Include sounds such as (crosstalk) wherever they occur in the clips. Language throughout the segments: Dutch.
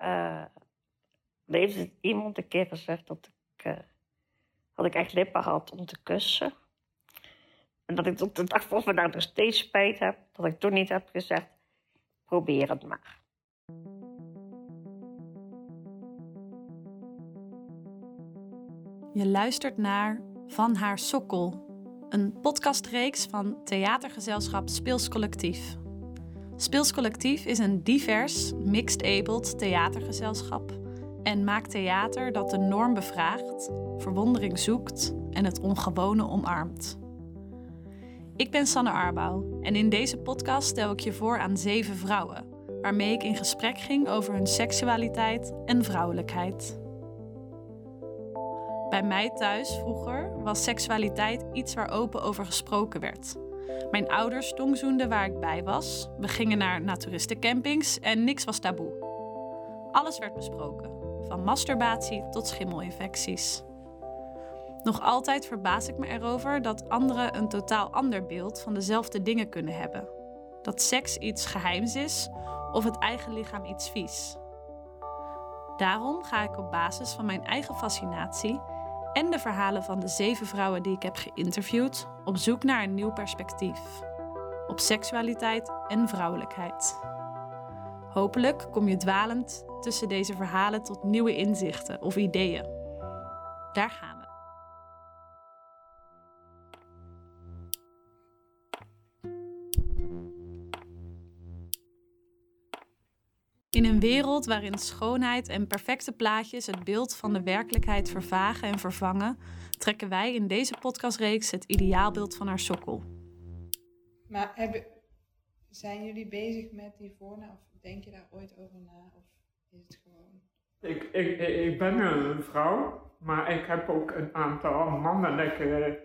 uh, heeft iemand een keer gezegd dat ik, uh, dat ik echt lippen had om te kussen. En dat ik tot de dag van vandaag nog steeds spijt heb dat ik toen niet heb gezegd: probeer het maar. Je luistert naar Van haar sokkel, een podcastreeks van theatergezelschap Speels Collectief. Speels Collectief is een divers, mixed-abled theatergezelschap en maakt theater dat de norm bevraagt, verwondering zoekt en het ongewone omarmt. Ik ben Sanne Arbouw en in deze podcast stel ik je voor aan zeven vrouwen, waarmee ik in gesprek ging over hun seksualiteit en vrouwelijkheid. Bij mij thuis vroeger was seksualiteit iets waar open over gesproken werd. Mijn ouders tongzoenden waar ik bij was. We gingen naar naturistencampings en niks was taboe. Alles werd besproken, van masturbatie tot schimmelinfecties. Nog altijd verbaas ik me erover dat anderen een totaal ander beeld van dezelfde dingen kunnen hebben. Dat seks iets geheims is of het eigen lichaam iets vies. Daarom ga ik op basis van mijn eigen fascinatie en de verhalen van de zeven vrouwen die ik heb geïnterviewd op zoek naar een nieuw perspectief op seksualiteit en vrouwelijkheid. Hopelijk kom je dwalend tussen deze verhalen tot nieuwe inzichten of ideeën. Daar gaan we. In een wereld waarin schoonheid en perfecte plaatjes het beeld van de werkelijkheid vervagen en vervangen, trekken wij in deze podcastreeks het ideaalbeeld van haar sokkel. Maar hebben, zijn jullie bezig met die voornaam? Of denk je daar ooit over na? Of is het gewoon. Ik, ik, ik ben een vrouw, maar ik heb ook een aantal mannelijke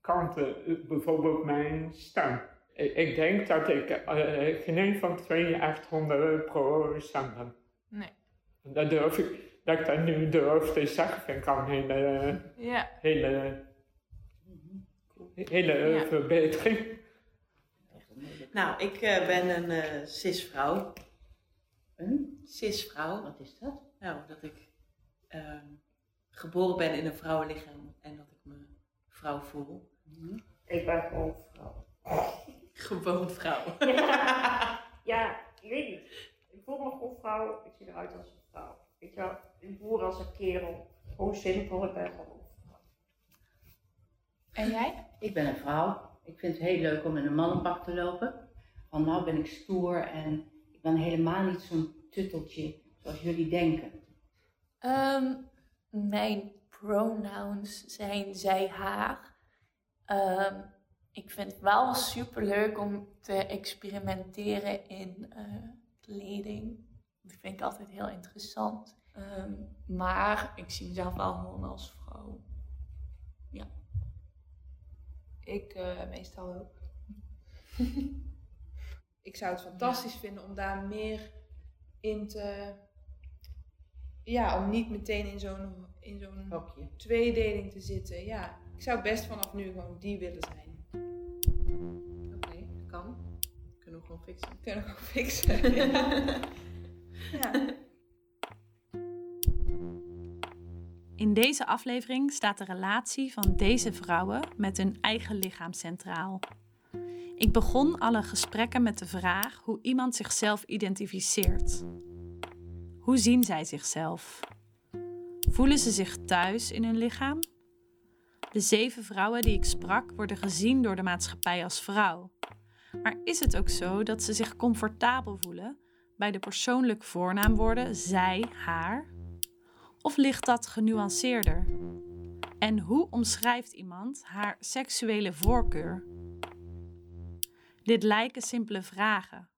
kanten. Bijvoorbeeld mijn stem. Ik denk dat ik uh, geen een van twee echt 100 procent ben. Nee. Dat durf ik, dat ik dat nu durf te zeggen, vind ik al een hele, ja. hele, hele ja. verbetering. Nou, ik uh, ben een uh, cisvrouw. Een? Cisvrouw. Wat is dat? Nou, dat ik uh, geboren ben in een vrouwenlichaam en dat ik me vrouw voel. Mm -hmm. Ik ben gewoon vrouw. Gewoon vrouw. Ja, (laughs) ja, ik weet niet. Ik voel me gewoon vrouw. Ik zie eruit als een vrouw. Weet je wel, ik voel als een kerel. Gewoon simpel, ik ben gewoon vrouw. En jij? Ik ben een vrouw. Ik vind het heel leuk om in een mannenpak te lopen. Want nou ben ik stoer en ik ben helemaal niet zo'n tutteltje zoals jullie denken. Um, mijn pronouns zijn zij, haar. Um, ik vind het wel super leuk om te experimenteren in uh, kleding. Dat vind ik altijd heel interessant. Um, maar ik zie mezelf wel gewoon als vrouw. Ja. Ik uh, meestal ook. (laughs) ik zou het fantastisch ja. vinden om daar meer in te. Ja, om niet meteen in zo'n in zo'n tweedeling te zitten. Ja, ik zou best vanaf nu gewoon die willen zijn. Kan. Kunnen we gewoon fixen. Kunnen we gewoon fixen. (laughs) ja. ja. In deze aflevering staat de relatie van deze vrouwen met hun eigen lichaam centraal. Ik begon alle gesprekken met de vraag hoe iemand zichzelf identificeert. Hoe zien zij zichzelf? Voelen ze zich thuis in hun lichaam? De zeven vrouwen die ik sprak worden gezien door de maatschappij als vrouw. Maar is het ook zo dat ze zich comfortabel voelen bij de persoonlijke voornaamwoorden zij, haar? Of ligt dat genuanceerder? En hoe omschrijft iemand haar seksuele voorkeur? Dit lijken simpele vragen,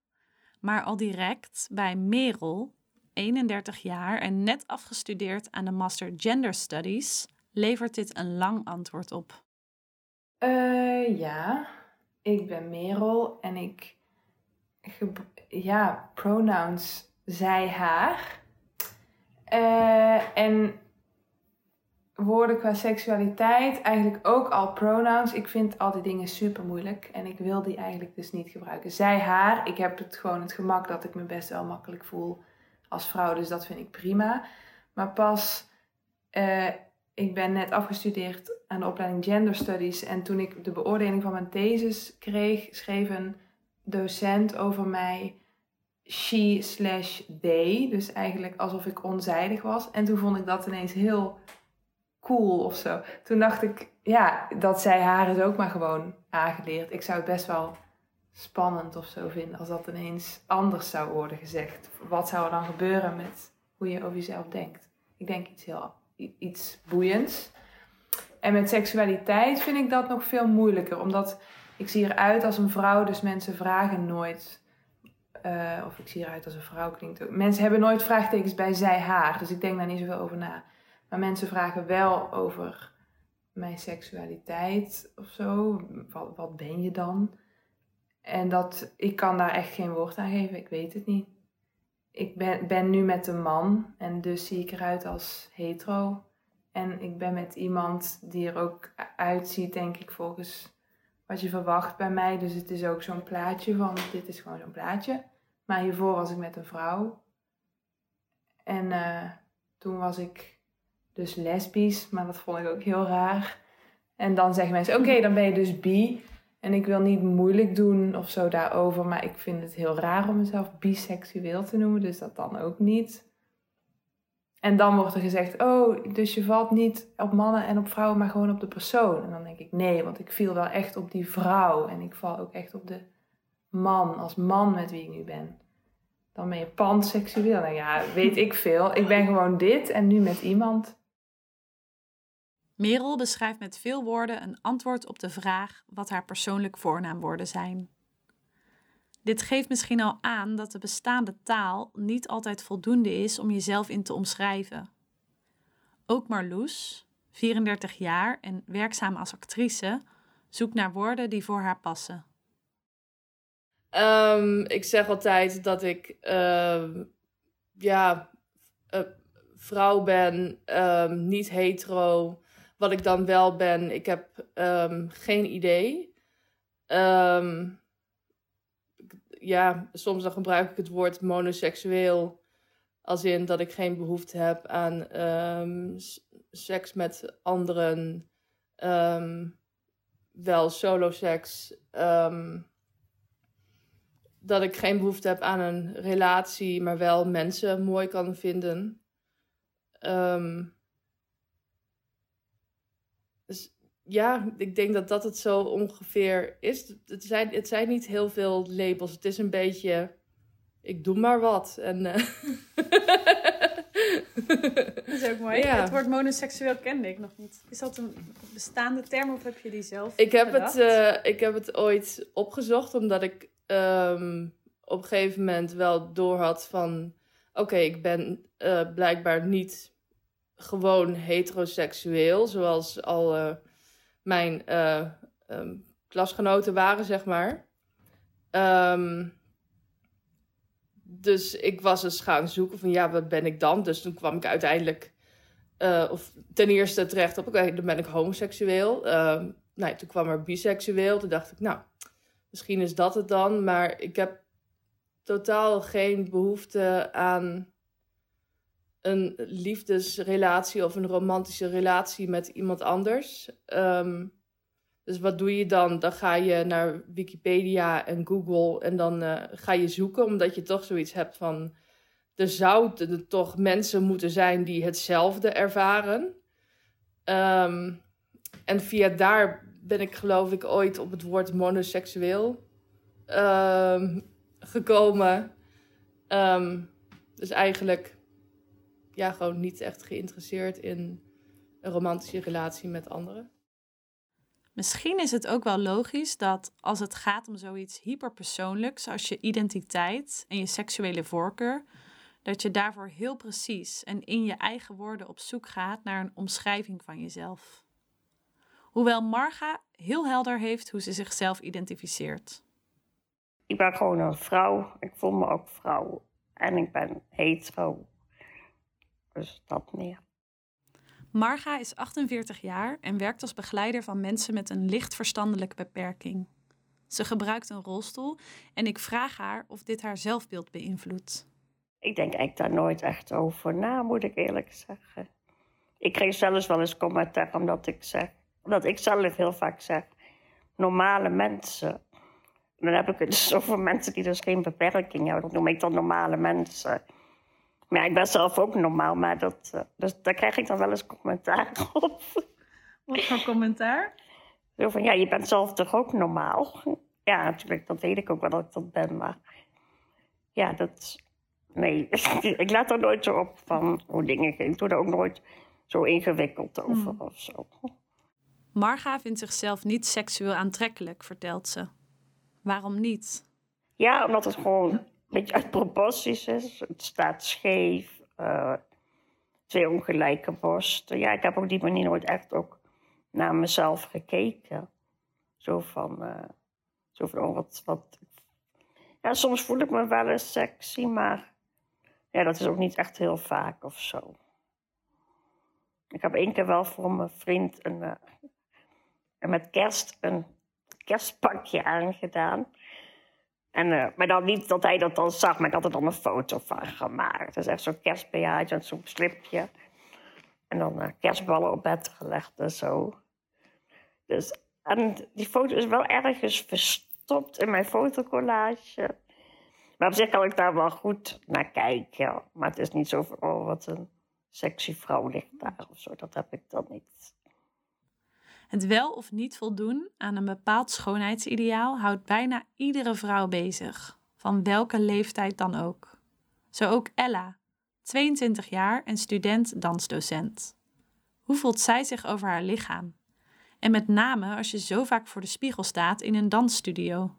maar al direct bij Merel, 31 jaar en net afgestudeerd aan de Master Gender Studies, levert dit een lang antwoord op. Uh, ja, ik ben Merel en ik. Ja, pronouns zij, haar. Uh, en woorden qua seksualiteit, eigenlijk ook al pronouns. Ik vind al die dingen super moeilijk en ik wil die eigenlijk dus niet gebruiken. Zij, haar, ik heb het gewoon het gemak dat ik me best wel makkelijk voel als vrouw, dus dat vind ik prima. Maar pas, uh, ik ben net afgestudeerd aan de opleiding Gender Studies. En toen ik de beoordeling van mijn thesis kreeg, schreef een docent over mij she slash they. Dus eigenlijk alsof ik onzijdig was. En toen vond ik dat ineens heel cool of zo. Toen dacht ik, ja, dat zij haar is ook maar gewoon aangeleerd. Ik zou het best wel spannend of zo vinden als dat ineens anders zou worden gezegd. Wat zou er dan gebeuren met hoe je over jezelf denkt? Ik denk iets heel iets boeiends. En met seksualiteit vind ik dat nog veel moeilijker, omdat ik zie eruit als een vrouw, dus mensen vragen nooit. Uh, of ik zie eruit als een vrouw klinkt ook. Mensen hebben nooit vraagtekens bij zij, haar. Dus ik denk daar niet zoveel over na. Maar mensen vragen wel over mijn seksualiteit of zo. Wat, wat ben je dan? En dat, ik kan daar echt geen woord aan geven. Ik weet het niet. Ik ben, ben nu met een man en dus zie ik eruit als hetero. En ik ben met iemand die er ook uitziet, denk ik, volgens wat je verwacht bij mij. Dus het is ook zo'n plaatje van, dit is gewoon zo'n plaatje. Maar hiervoor was ik met een vrouw. En uh, toen was ik dus lesbisch, maar dat vond ik ook heel raar. En dan zeggen mensen, oké, dan ben je dus bi. En ik wil niet moeilijk doen of zo daarover, maar ik vind het heel raar om mezelf biseksueel te noemen, dus dat dan ook niet. En dan wordt er gezegd, oh, dus je valt niet op mannen en op vrouwen, maar gewoon op de persoon. En dan denk ik, nee, want ik viel wel echt op die vrouw en ik val ook echt op de man, als man met wie ik nu ben. Dan ben je panseksueel. Nou ja, weet ik veel. Ik ben gewoon dit en nu met iemand. Merel beschrijft met veel woorden een antwoord op de vraag wat haar persoonlijk voornaamwoorden zijn. Dit geeft misschien al aan dat de bestaande taal niet altijd voldoende is om jezelf in te omschrijven. Ook Marloes, 34 jaar en werkzaam als actrice, zoekt naar woorden die voor haar passen. Um, ik zeg altijd dat ik uh, ja, uh, vrouw ben, um, niet hetero. Wat ik dan wel ben, ik heb um, geen idee. Um, ja, soms dan gebruik ik het woord monoseksueel. Als in dat ik geen behoefte heb aan um, seks met anderen. wel solo seks. dat ik geen behoefte heb aan een relatie, maar wel mensen mooi kan vinden dus ja, ik denk dat dat het zo ongeveer is. Het zijn, het zijn niet heel veel labels. Het is een beetje, ik doe maar wat. En, uh... dat is ook mooi. (laughs) Het woord monoseksueel kende ik nog niet. Is dat een bestaande term of heb je die zelf ik heb het uh, Ik heb het ooit opgezocht omdat ik um, op een gegeven moment wel doorhad van... Oké, ik ben uh, blijkbaar niet gewoon heteroseksueel, zoals al uh, mijn uh, um, klasgenoten waren, zeg maar. Um, dus ik was eens gaan zoeken van ja, wat ben ik dan? Dus toen kwam ik uiteindelijk, uh, of ten eerste terecht op, oké, okay, dan ben ik homoseksueel. nou, toen kwam er biseksueel. Toen dacht ik, nou, misschien is dat het dan. Maar ik heb totaal geen behoefte aan een liefdesrelatie of een romantische relatie met iemand anders. Um, dus wat doe je dan? Dan ga je naar Wikipedia en Google en dan uh, ga je zoeken, omdat je toch zoiets hebt van. Er zouden toch mensen moeten zijn die hetzelfde ervaren. Um, en via daar ben ik geloof ik ooit op het woord monoseksueel um, gekomen. dus eigenlijk ja, gewoon niet echt geïnteresseerd in een romantische relatie met anderen. Misschien is het ook wel logisch dat als het gaat om zoiets hyperpersoonlijks als je identiteit en je seksuele voorkeur, dat je daarvoor heel precies en in je eigen woorden op zoek gaat naar een omschrijving van jezelf. Hoewel Marga heel helder heeft hoe ze zichzelf identificeert. Ik ben gewoon een vrouw. Ik voel me ook vrouw. En ik ben hetero. Dus dat meer. Marga is 48 jaar en werkt als begeleider van mensen met een licht verstandelijke beperking. Ze gebruikt een rolstoel en ik vraag haar of dit haar zelfbeeld beïnvloedt. Ik denk eigenlijk daar nooit echt over na, moet ik eerlijk zeggen. Ik kreeg zelfs wel eens commentaar omdat ik zeg, omdat ik zelf heel vaak zeg, normale mensen. dan heb ik het dus (laughs) over mensen die dus geen beperking hebben. Dat noem ik dan normale mensen. Maar ja, ik ben zelf ook normaal, maar dat, dus daar krijg ik dan wel eens commentaar op. Wat voor commentaar? Zo van, ja, je bent zelf toch ook normaal? Ja, natuurlijk, dat weet ik ook wel dat ik dat ben, maar... Ja, dat... Nee, (laughs) ik laat er nooit zo op van hoe dingen gaan. Ik doe er ook nooit zo ingewikkeld over Hmm. of zo. Marga vindt zichzelf niet seksueel aantrekkelijk, vertelt ze. Waarom niet? Ja, omdat het gewoon beetje uit proporties is. Het staat scheef. eh, twee ongelijke borsten. Ja, ik heb op die manier nooit echt ook naar mezelf gekeken. Zo van, eh, zo van oh, wat, wat... Ja, soms voel ik me wel eens sexy, maar ja, dat is ook niet echt heel vaak of zo. Ik heb één keer wel voor mijn vriend een, eh, met kerst een kerstpakje aangedaan. En, eh, maar dan niet dat hij dat dan zag, maar ik had er dan een foto van gemaakt. Dus echt zo'n kerstbejaardje en zo'n slipje. En dan eh, kerstballen op bed gelegd en zo. Dus, en die foto is wel ergens verstopt in mijn fotocollage. Maar op zich kan ik daar wel goed naar kijken. Maar het is niet zo van, oh, wat een sexy vrouw ligt daar of zo. Dat heb ik dan niet. Het wel of niet voldoen aan een bepaald schoonheidsideaal houdt bijna iedere vrouw bezig, van welke leeftijd dan ook. Zo ook Ella, 22 jaar en student dansdocent. Hoe voelt zij zich over haar lichaam? En met name als je zo vaak voor de spiegel staat in een dansstudio.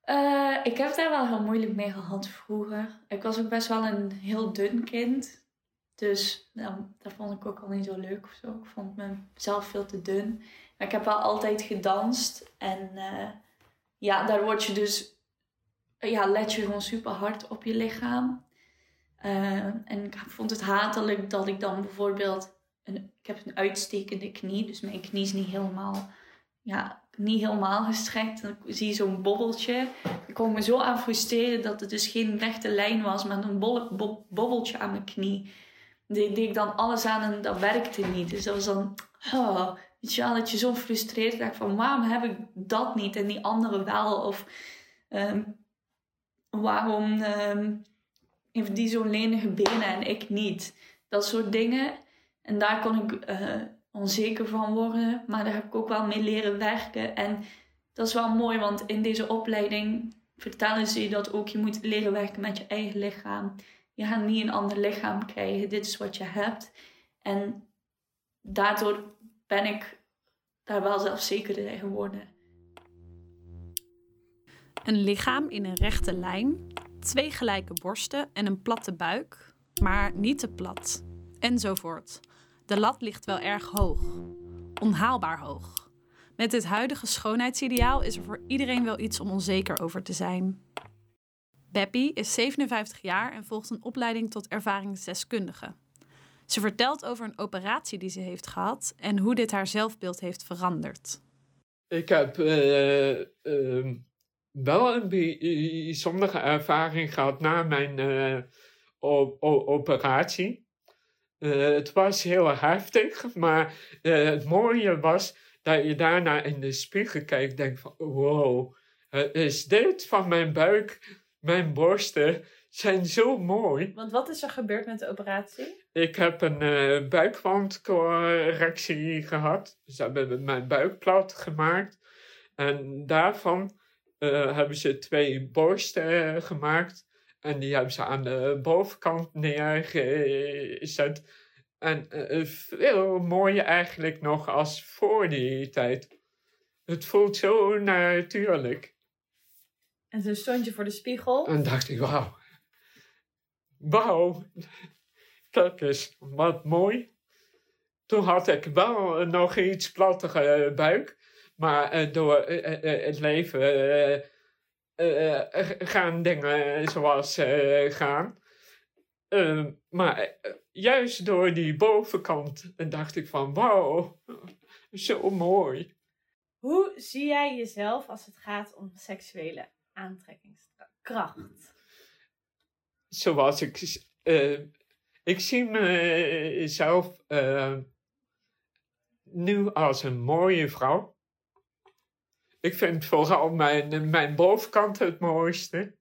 Eh, ik heb daar wel heel moeilijk mee gehad vroeger. Ik was ook best wel een heel dun kind. Dus nou, dat vond ik ook al niet zo leuk. Ik vond mezelf veel te dun. Maar ik heb wel altijd gedanst. En eh, ja, daar word je dus... Ja, let je gewoon super hard op je lichaam. Eh, en ik vond het hatelijk dat ik dan bijvoorbeeld... Een, ik heb een uitstekende knie. Dus mijn knie is niet helemaal... Ja, niet helemaal gestrekt. Dan zie je zo'n bobbeltje. Ik kon me zo aan frustreren dat het dus geen rechte lijn was, maar een bobbeltje aan mijn knie. Deed ik dan alles aan en dat werkte niet. Dus dat was dan, oh, weet je wel, dat je zo frustreerd raakt van waarom heb ik dat niet en die andere wel? Of ehm, waarom ehm, heeft die zo'n lenige benen en ik niet? Dat soort dingen. En daar kon ik eh, onzeker van worden, maar daar heb ik ook wel mee leren werken. En dat is wel mooi, want in deze opleiding vertellen ze je dat ook je moet leren werken met je eigen lichaam. Je gaat niet een ander lichaam krijgen, dit is wat je hebt. En daardoor ben ik daar wel zelfzekerder in geworden. Een lichaam in een rechte lijn, twee gelijke borsten en een platte buik, maar niet te plat. Enzovoort. De lat ligt wel erg hoog. Onhaalbaar hoog. Met dit huidige schoonheidsideaal is er voor iedereen wel iets om onzeker over te zijn. Beppie is 57 jaar en volgt een opleiding tot ervaringsdeskundige. Ze vertelt over een operatie die ze heeft gehad en hoe dit haar zelfbeeld heeft veranderd. Ik heb eh, ehm, wel een bijzondere ervaring gehad na mijn eh, operatie. Eh, het was heel heftig, maar het mooie was dat je daarna in de spiegel kijkt en denkt van wow, is dit van mijn buik, mijn borsten zijn zo mooi. Want wat is er gebeurd met de operatie? Ik heb een eh, buikwandcorrectie gehad. Ze hebben mijn buik plat gemaakt. En daarvan eh, hebben ze twee borsten gemaakt. En die hebben ze aan de bovenkant neergezet. En eh, veel mooier eigenlijk nog als voor die tijd. Het voelt zo natuurlijk. En toen stond je voor de spiegel. En dacht ik, wauw. Wauw. Dat is wat mooi. Toen had ik wel nog iets plattere buik. Maar eh, door eh, eh, het leven eh, eh, eh, gaan dingen zoals eh, gaan. Eh, maar eh, juist door die bovenkant dacht ik van wauw, zo mooi. Hoe zie jij jezelf als het gaat om seksuele aantrekkingskracht? zoals ik. Uh, ik zie mezelf uh, nu als een mooie vrouw. Ik vind vooral mijn, mijn bovenkant het mooiste.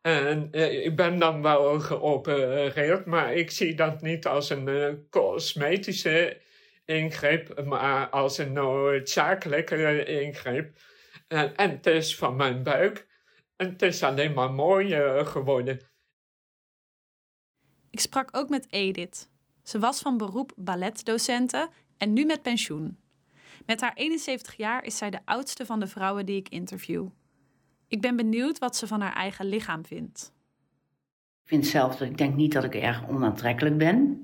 En uh, ik ben dan wel geopereerd, maar ik zie dat niet als een cosmetische ingreep, maar als een noodzakelijke ingreep. En, en het is van mijn buik. En het is alleen maar mooier geworden. Ik sprak ook met Edith. Ze was van beroep balletdocenten en nu met pensioen. Met haar 71 jaar is zij de oudste van de vrouwen die ik interview. Ik ben benieuwd wat ze van haar eigen lichaam vindt. Ik vind zelf dat ik denk niet dat ik erg onaantrekkelijk ben.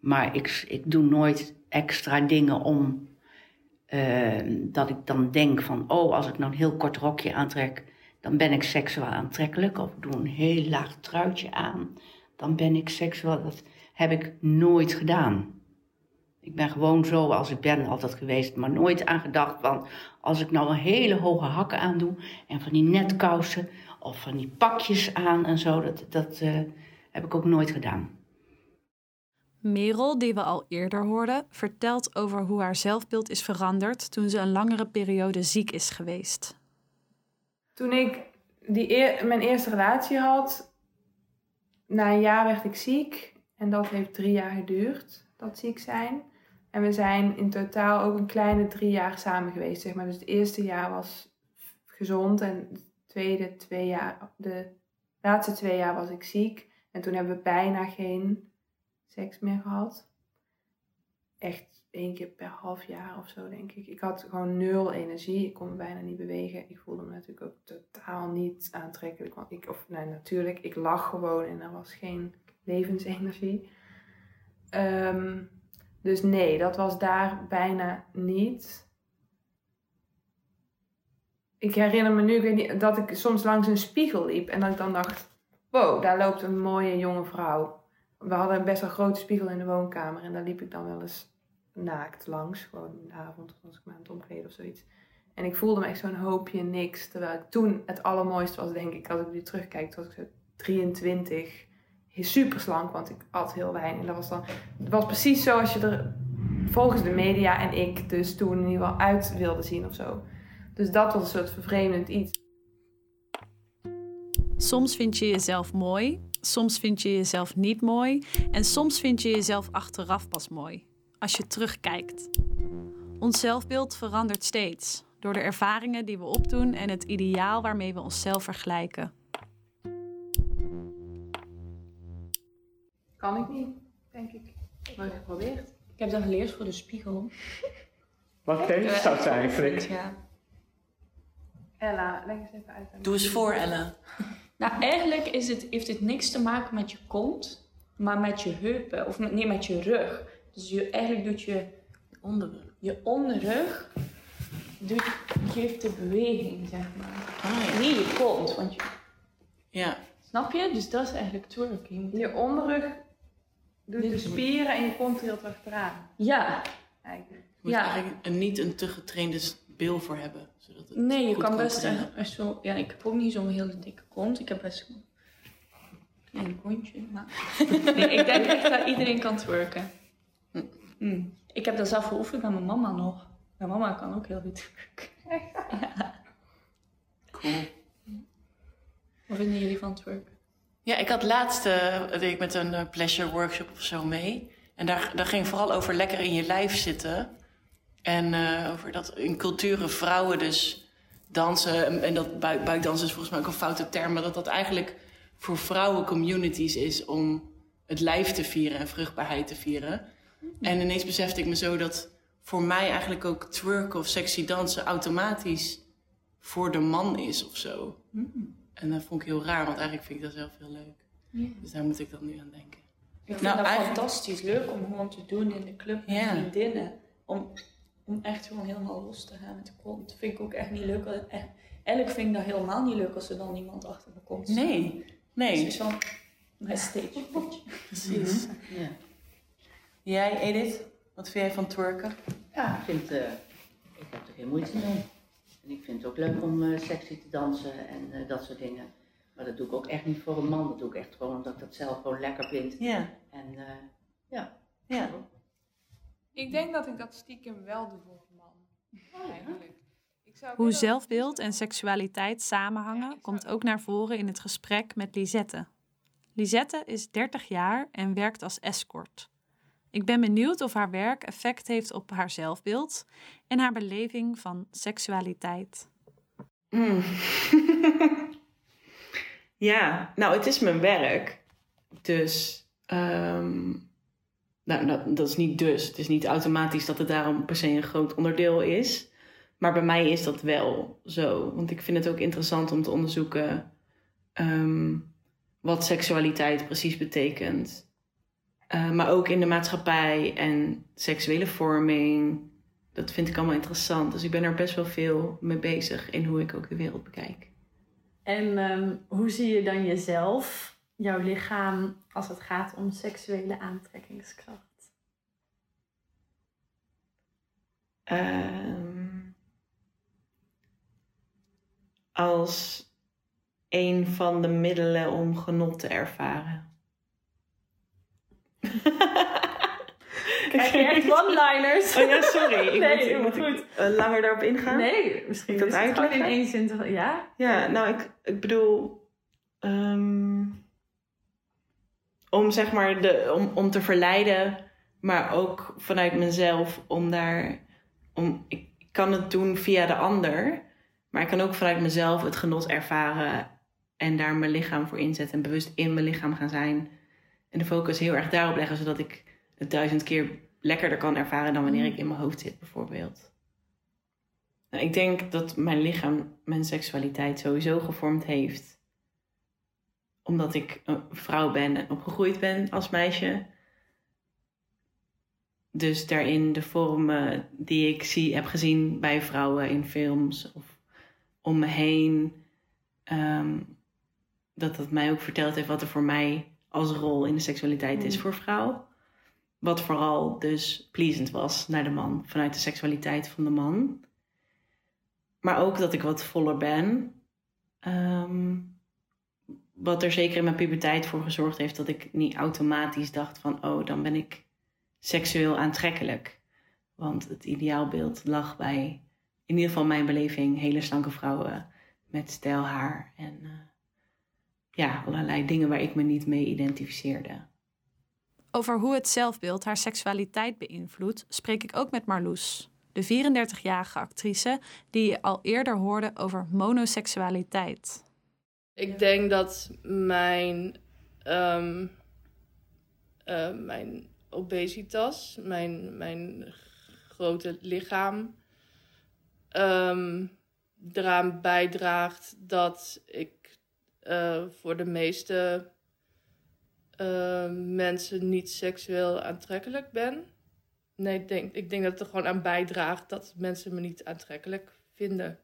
Maar ik, ik doe nooit extra dingen om uh, dat ik dan denk van, oh, als ik nou een heel kort rokje aantrek, dan ben ik seksueel aantrekkelijk. Of ik doe een heel laag truitje aan, dan ben ik seksueel. Dat heb ik nooit gedaan. Ik ben gewoon zo als ik ben altijd geweest, maar nooit aan gedacht van als ik nou een hele hoge hakken aandoe en van die netkousen of van die pakjes aan en zo, dat, dat uh, heb ik ook nooit gedaan. Merel, die we al eerder hoorden, vertelt over hoe haar zelfbeeld is veranderd toen ze een langere periode ziek is geweest. Toen ik die mijn eerste relatie had, na een jaar werd ik ziek en dat heeft drie jaar geduurd, dat ziek zijn. En we zijn in totaal ook een kleine drie jaar samen geweest, zeg maar. Dus het eerste jaar was gezond en het tweede twee jaar, de laatste twee jaar was ik ziek. En toen hebben we bijna geen seks meer gehad. Echt één keer per half jaar of zo, denk ik. Ik had gewoon nul energie. Ik kon me bijna niet bewegen. Ik voelde me natuurlijk ook totaal niet aantrekkelijk. Want ik, of nee, natuurlijk, ik lag gewoon en er was geen levensenergie. Ehm, dus nee, dat was daar bijna niet. Ik herinner me nu, ik niet, dat ik soms langs een spiegel liep en dat ik dan dacht: wow, daar loopt een mooie jonge vrouw. We hadden een best wel grote spiegel in de woonkamer en daar liep ik dan wel eens naakt langs. Gewoon in de avond als ik me aan het omkleden of zoiets. En ik voelde me echt zo'n hoopje niks. Terwijl ik toen het allermooiste was, denk ik, als ik nu terugkijk, was ik zo 23. Super slank, want ik at heel weinig. En dat was dan, het was precies zoals je er volgens de media en ik dus toen in ieder geval uit wilde zien of zo. Dus dat was een soort vervreemdend iets. Soms vind je jezelf mooi, soms vind je jezelf niet mooi en soms vind je jezelf achteraf pas mooi als je terugkijkt. Ons zelfbeeld verandert steeds door de ervaringen die we opdoen en het ideaal waarmee we onszelf vergelijken. Kan ik niet, denk ik. Maar geprobeerd. Ik heb dat geleerd voor de spiegel. Wat geeft dat eigenlijk? Ja. Ella, leg eens even uit. Doe eens voor, Ella. Nou, eigenlijk is het, heeft het niks te maken met je kont, maar met je heupen. Of met, nee, met je rug. Dus je, eigenlijk doet je onderrug, je onderrug doet, geeft de beweging, zeg maar. Ah, Niet je kont, want je... Ja. Snap je? Dus dat is eigenlijk twerking. Je onderrug doet de spieren en je kont trilt achteraan. Ja. Eigenlijk. Je moet Ja. eigenlijk een, niet een te getrainde bil voor hebben. Zodat het Nee, je kan best best wel... Ja, ik heb ook niet zo'n hele dikke kont. Ik heb best een klein kontje. Maar... (laughs) nee, ik denk echt dat iedereen kan twerken. Hm. Ik heb dat zelf geoefend met mijn mama nog. Mijn mama kan ook heel goed twerken. (laughs) Cool. Wat vinden jullie van twerken? Ja, ik had laatst eh, deed ik met een eh, pleasure workshop of zo mee. En daar, daar ging vooral over lekker in je lijf zitten. En eh, over dat in culturen vrouwen dus dansen. En, en dat buik, buikdansen is volgens mij ook een foute term. Maar dat dat eigenlijk voor vrouwen communities is om het lijf te vieren en vruchtbaarheid te vieren. En ineens besefte ik me zo dat voor mij eigenlijk ook twerken of sexy dansen automatisch voor de man is of zo. En dat vond ik heel raar, want eigenlijk vind ik dat zelf heel leuk. Dus daar moet ik dan nu aan denken. Ik vind Nou, dat eigenlijk- fantastisch leuk om gewoon te doen in de club met Ja. vriendinnen. Om, om echt gewoon helemaal los te gaan met de kont. Vind ik ook echt niet leuk. Echt, eigenlijk vind ik dat helemaal niet leuk als er dan iemand achter me komt. Nee, Dus nee, het is wel mijn stage precies. Ja. Jij, Edith, wat vind jij van twerken? Ja, ik vind, eh, ik heb er geen moeite mee. En ik vind het ook leuk om eh, sexy te dansen en eh, dat soort dingen. Maar dat doe ik ook echt niet voor een man. Dat doe ik echt gewoon omdat ik dat zelf gewoon lekker vind. Ja. En uh, ja. ja. Ik denk dat ik dat stiekem wel doe voor een man. Oh, eigenlijk. Hoe zelfbeeld en seksualiteit samenhangen komt ook naar voren in het gesprek met Lisette. Lisette is 30 jaar en werkt als escort. Ik ben benieuwd of haar werk effect heeft op haar zelfbeeld en haar beleving van seksualiteit. Mm. (laughs) ja, nou, het is mijn werk. Dus, um, nou, dat, dat, is niet dus. Het is niet automatisch dat het daarom per se een groot onderdeel is. Maar bij mij is dat wel zo. Want ik vind het ook interessant om te onderzoeken um, wat seksualiteit precies betekent. Uh, maar ook in de maatschappij en seksuele vorming. Dat vind ik allemaal interessant. Dus ik ben er best wel veel mee bezig in hoe ik ook de wereld bekijk. En um, hoe zie je dan jezelf, jouw lichaam, als het gaat om seksuele aantrekkingskracht? Um, als een van de middelen om genot te ervaren. (laughs) Krijg je echt one-liners? Oh ja, sorry. Ik (laughs) nee, moet, moet goed. Ik, uh, langer daarop ingaan? Nee, misschien dat is het gewoon in één zin. Te, ja? Ja, nou, ik, ik bedoel... Um, om zeg maar de, om, om te verleiden, maar ook vanuit mezelf om daar... Om, ik kan het doen via de ander, maar ik kan ook vanuit mezelf het genot ervaren en daar mijn lichaam voor inzetten en bewust in mijn lichaam gaan zijn. En de focus heel erg daarop leggen, zodat ik het duizend keer lekkerder kan ervaren dan wanneer ik in mijn hoofd zit, bijvoorbeeld. Nou, ik denk dat mijn lichaam mijn seksualiteit sowieso gevormd heeft. Omdat ik een vrouw ben en opgegroeid ben als meisje. Dus daarin de vormen die ik zie, heb gezien bij vrouwen in films of om me heen. Um, dat dat mij ook verteld heeft wat er voor mij als rol in de seksualiteit is voor vrouw. Wat vooral dus pleasend was naar de man, vanuit de seksualiteit van de man. Maar ook dat ik wat voller ben. Um, wat er zeker in mijn puberteit voor gezorgd heeft dat ik niet automatisch dacht van oh, dan ben ik seksueel aantrekkelijk. Want het ideaalbeeld lag bij, in ieder geval mijn beleving, hele slanke vrouwen met stijl haar en uh, ja, allerlei dingen waar ik me niet mee identificeerde. Over hoe het zelfbeeld haar seksualiteit beïnvloedt, spreek ik ook met Marloes, de 34-jarige actrice die al eerder hoorde over monoseksualiteit. Ik denk dat mijn, um, uh, mijn obesitas, mijn, mijn grote lichaam, um, eraan bijdraagt dat ik uh, voor de meeste uh, mensen niet seksueel aantrekkelijk ben. Nee, ik denk, ik denk dat het er gewoon aan bijdraagt dat mensen me niet aantrekkelijk vinden.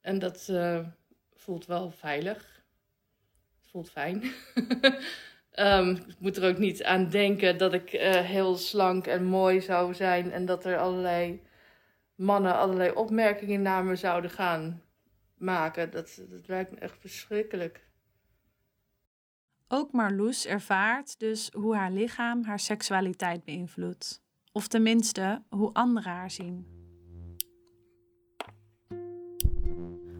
En dat voelt wel veilig. Het voelt fijn. um, (laughs) ik moet er ook niet aan denken dat ik heel slank en mooi zou zijn en dat er allerlei mannen allerlei opmerkingen naar me zouden gaan maken. Dat, dat lijkt me echt verschrikkelijk. Ook Marloes ervaart dus hoe haar lichaam haar seksualiteit beïnvloedt. Of tenminste, hoe anderen haar zien.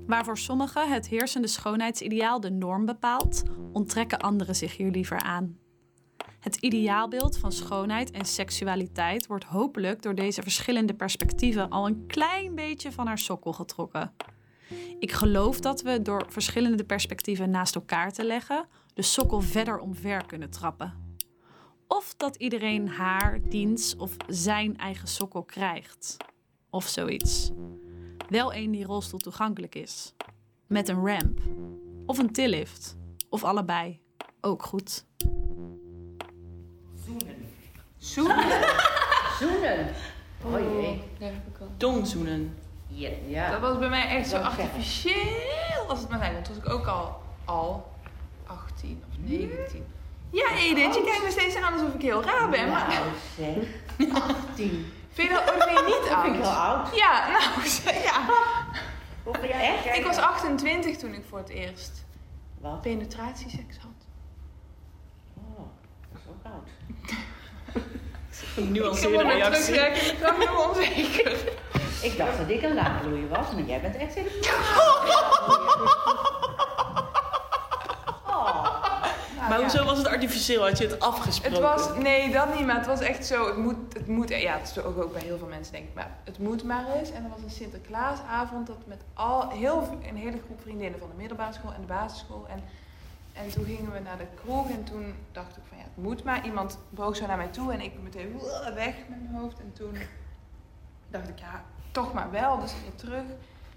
Waar voor sommigen het heersende schoonheidsideaal de norm bepaalt, onttrekken anderen zich hier liever aan. Het ideaalbeeld van schoonheid en seksualiteit wordt hopelijk door deze verschillende perspectieven al een klein beetje van haar sokkel getrokken. Ik geloof dat we door verschillende perspectieven naast elkaar te leggen de sokkel verder omver kunnen trappen. Of dat iedereen haar, diens of zijn eigen sokkel krijgt. Of zoiets. Wel een die rolstoel toegankelijk is. Met een ramp. Of een tillift. Of allebei. Ook goed. Zoenen. Zoenen? Zoenen. Oh jee. Tongzoenen. Ja, ja. Dat was bij mij echt zo artificieel als het maar zijn. Want toen was ik ook al, al 18 of 19. Ja, Edith, je kijkt me steeds aan alsof ik heel raar ben. Maar Nou zeg. (laughs) 18. Vind je dat niet Dat vind ik heel oud? oud. Ja, nou, (laughs) ja. Jij? Ik was 28 toen ik voor het eerst Wat? penetratieseks had. Oh, dat is ook oud. Een Ik nuanceerde een reactie. nog onzeker. Ik dacht dat ik een laagloeier was, maar jij bent echt helemaal (laughs) Oh. Nou, Maar hoezo was het artificieel? Had je het afgesproken? Het was, nee, dat niet, maar het was echt zo, het moet, het moet, ja, het is ook, ook bij heel veel mensen denk ik, maar het moet maar eens. En er was een Sinterklaasavond dat met al, heel, een hele groep vriendinnen van de middelbare school en de basisschool. En, en toen gingen we naar de kroeg en toen dacht ik van ja, het moet maar. Iemand boog zo naar mij toe en ik meteen weg met mijn hoofd. En toen dacht ik ja, toch maar wel, dus weer terug.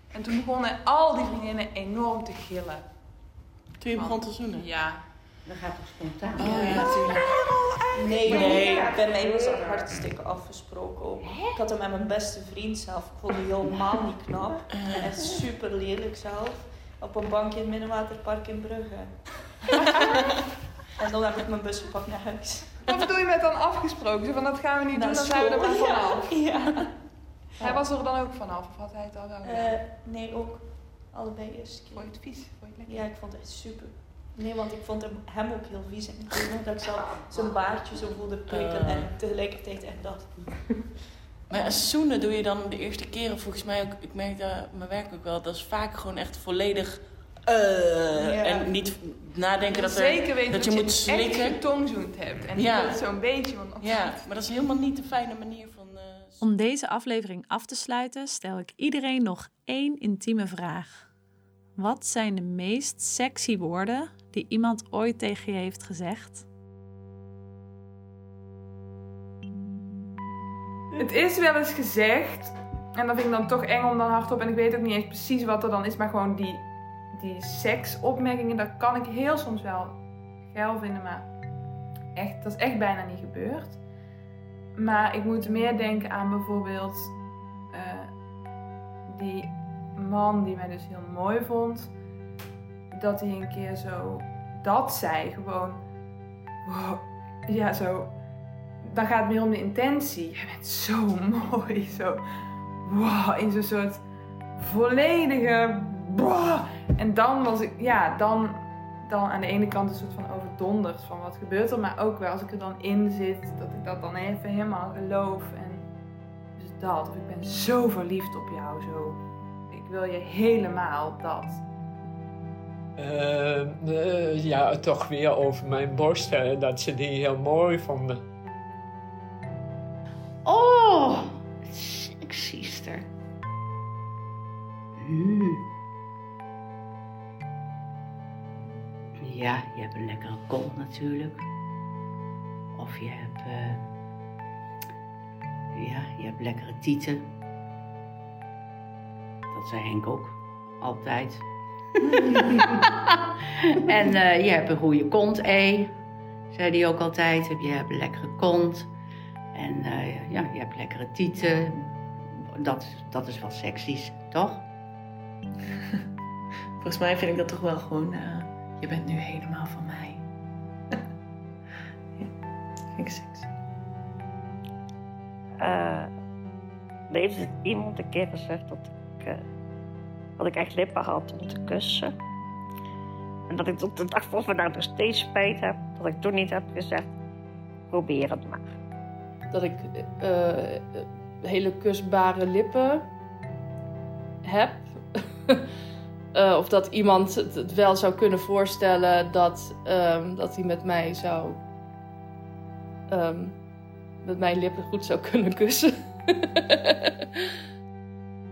En toen begonnen al die vriendinnen enorm te gillen. Toen je begon te zoenen? Ja. Dat gaat toch spontaan? Oh ja, natuurlijk. Nee, Nee. bij mij was dat hartstikke afgesproken ook. Ik had hem met mijn beste vriend zelf. Ik vond hem helemaal niet knap. En echt super lelijk zelf. Op een bankje in het Middenwaterpark in Brugge. (laughs) en dan heb ik mijn bus gepakt naar huis. Wat bedoel je met dan afgesproken? Zo van dat gaan we niet doen, dan zijn we er maar vanaf. (laughs) Ja. Hij was er dan ook vanaf, of had hij het al wel gedaan? Eh, nee, ook allebei eerst. Vond je het vies? Vond je het lekker? Ja, ik vond het echt super. Nee, want ik vond hem, hem ook heel vies. En ik weet nog dat ik zelf zijn baardje zo voelde prikken. Eh. En tegelijkertijd echt dacht... Maar zoenen doe je dan de eerste keren volgens mij ook. Ik merk dat mijn werk ook wel. Dat is vaak gewoon echt volledig. eh, Ja. En niet nadenken dat, er, Zeker weten dat dat, je je moet echt slikken. getongzoend hebt. En Ja. dat zo'n beetje. Want Ja, maar dat is helemaal niet de fijne manier van. eh, Om deze aflevering af te sluiten stel ik iedereen nog één intieme vraag. Wat zijn de meest sexy woorden die iemand ooit tegen je heeft gezegd? Het is wel eens gezegd. En dat vind ik dan toch eng om dan hardop. En ik weet ook niet eens precies wat er dan is. Maar gewoon die, die seksopmerkingen. Dat kan ik heel soms wel geil vinden. Maar echt, dat is echt bijna niet gebeurd. Maar ik moet meer denken aan bijvoorbeeld... eh, die man die mij dus heel mooi vond. Dat hij een keer zo dat zei. Gewoon... ja, zo dan gaat het meer om de intentie. Je bent zo (laughs) mooi, zo wow, in zo'n soort volledige. En dan was ik, ja, dan, dan aan de ene kant een soort van overdonderd van wat gebeurt er, maar ook wel als ik er dan in zit, dat ik dat dan even helemaal geloof en dus dat, of ik ben zo verliefd op jou, zo, wil je helemaal dat. Eh, eh, ja, toch weer over mijn borsten, dat ze die heel mooi vonden. Oh, seksiester. Hmm. Ja, je hebt een lekkere kont natuurlijk. Of je hebt, eh, ja, je hebt lekkere tieten. Dat zei Henk ook, altijd. (laughs) en eh, je hebt een goede kont, E. Zei hij ook altijd. Je hebt een lekkere kont. En eh, ja, je hebt lekkere tieten. Dat, dat is wel seksies, toch? (laughs) Volgens mij vind ik dat toch wel gewoon. eh, je bent nu helemaal van mij. (laughs) ja, vind ik sexy. Eh, er heeft iemand een keer gezegd dat eh, dat ik echt lippen had om te kussen. En dat ik tot de dag van vandaag nog steeds spijt heb dat ik toen niet heb gezegd, probeer het maar. dat ik eh, hele kusbare lippen heb. (laughs) Eh, of dat iemand het, wel zou kunnen voorstellen dat, ehm, dat hij met mij zou. ehm, met mijn lippen goed zou kunnen kussen. (laughs)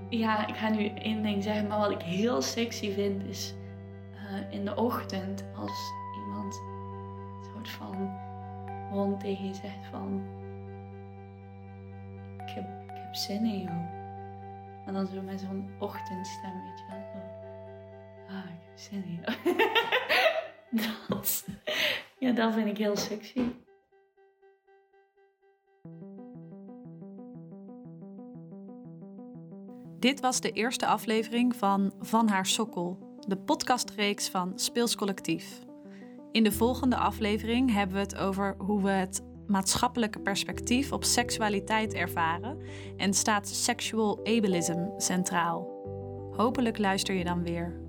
Ja, ik ga nu één ding zeggen, maar wat ik heel sexy vind is eh, in de ochtend als iemand soort van rond tegen je zegt van ik heb, ik heb zin in jou. En dan zo met zo'n ochtendstem, weet je wel. Ah, ik heb zin in jou. (laughs) ja, dat vind ik heel sexy. Dit was de eerste aflevering van Van haar sokkel, de podcastreeks van Speels Collectief. In de volgende aflevering hebben we het over hoe we het maatschappelijke perspectief op seksualiteit ervaren en staat sexual ableism centraal. Hopelijk luister je dan weer.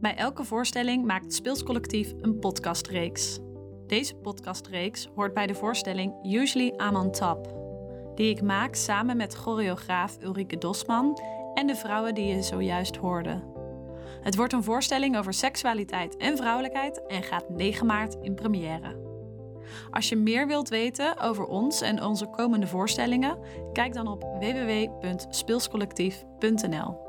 Bij elke voorstelling maakt Speelscollectief een podcastreeks. Deze podcastreeks hoort bij de voorstelling Usually I'm on Top, die ik maak samen met choreograaf Ulrike Dosman en de vrouwen die je zojuist hoorde. Het wordt een voorstelling over seksualiteit en vrouwelijkheid en gaat 9 maart in première. Als je meer wilt weten over ons en onze komende voorstellingen, kijk dan op www.speelscollectief.nl.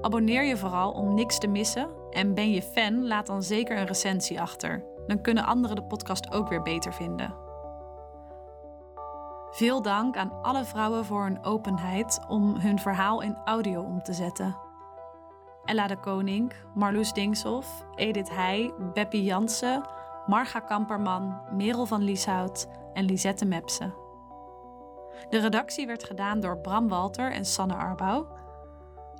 Abonneer je vooral om niks te missen en ben je fan, laat dan zeker een recensie achter. Dan kunnen anderen de podcast ook weer beter vinden. Veel dank aan alle vrouwen voor hun openheid om hun verhaal in audio om te zetten. Ella de Koning, Marloes Dingshoff, Edith Heij, Beppie Jansen, Marga Kamperman, Merel van Lieshout en Lisette Mepse. De redactie werd gedaan door Bram Walter en Sanne Arbouw.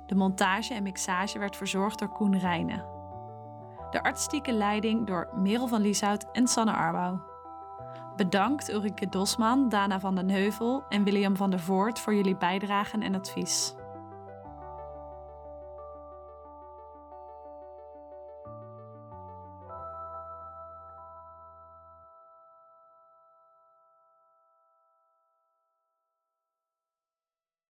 De montage en mixage werd verzorgd door Koen Rijnen. De artistieke leiding door Merel van Lieshout en Sanne Arbouw. Bedankt Ulrike Dosman, Dana van den Heuvel en William van der Voort voor jullie bijdragen en advies.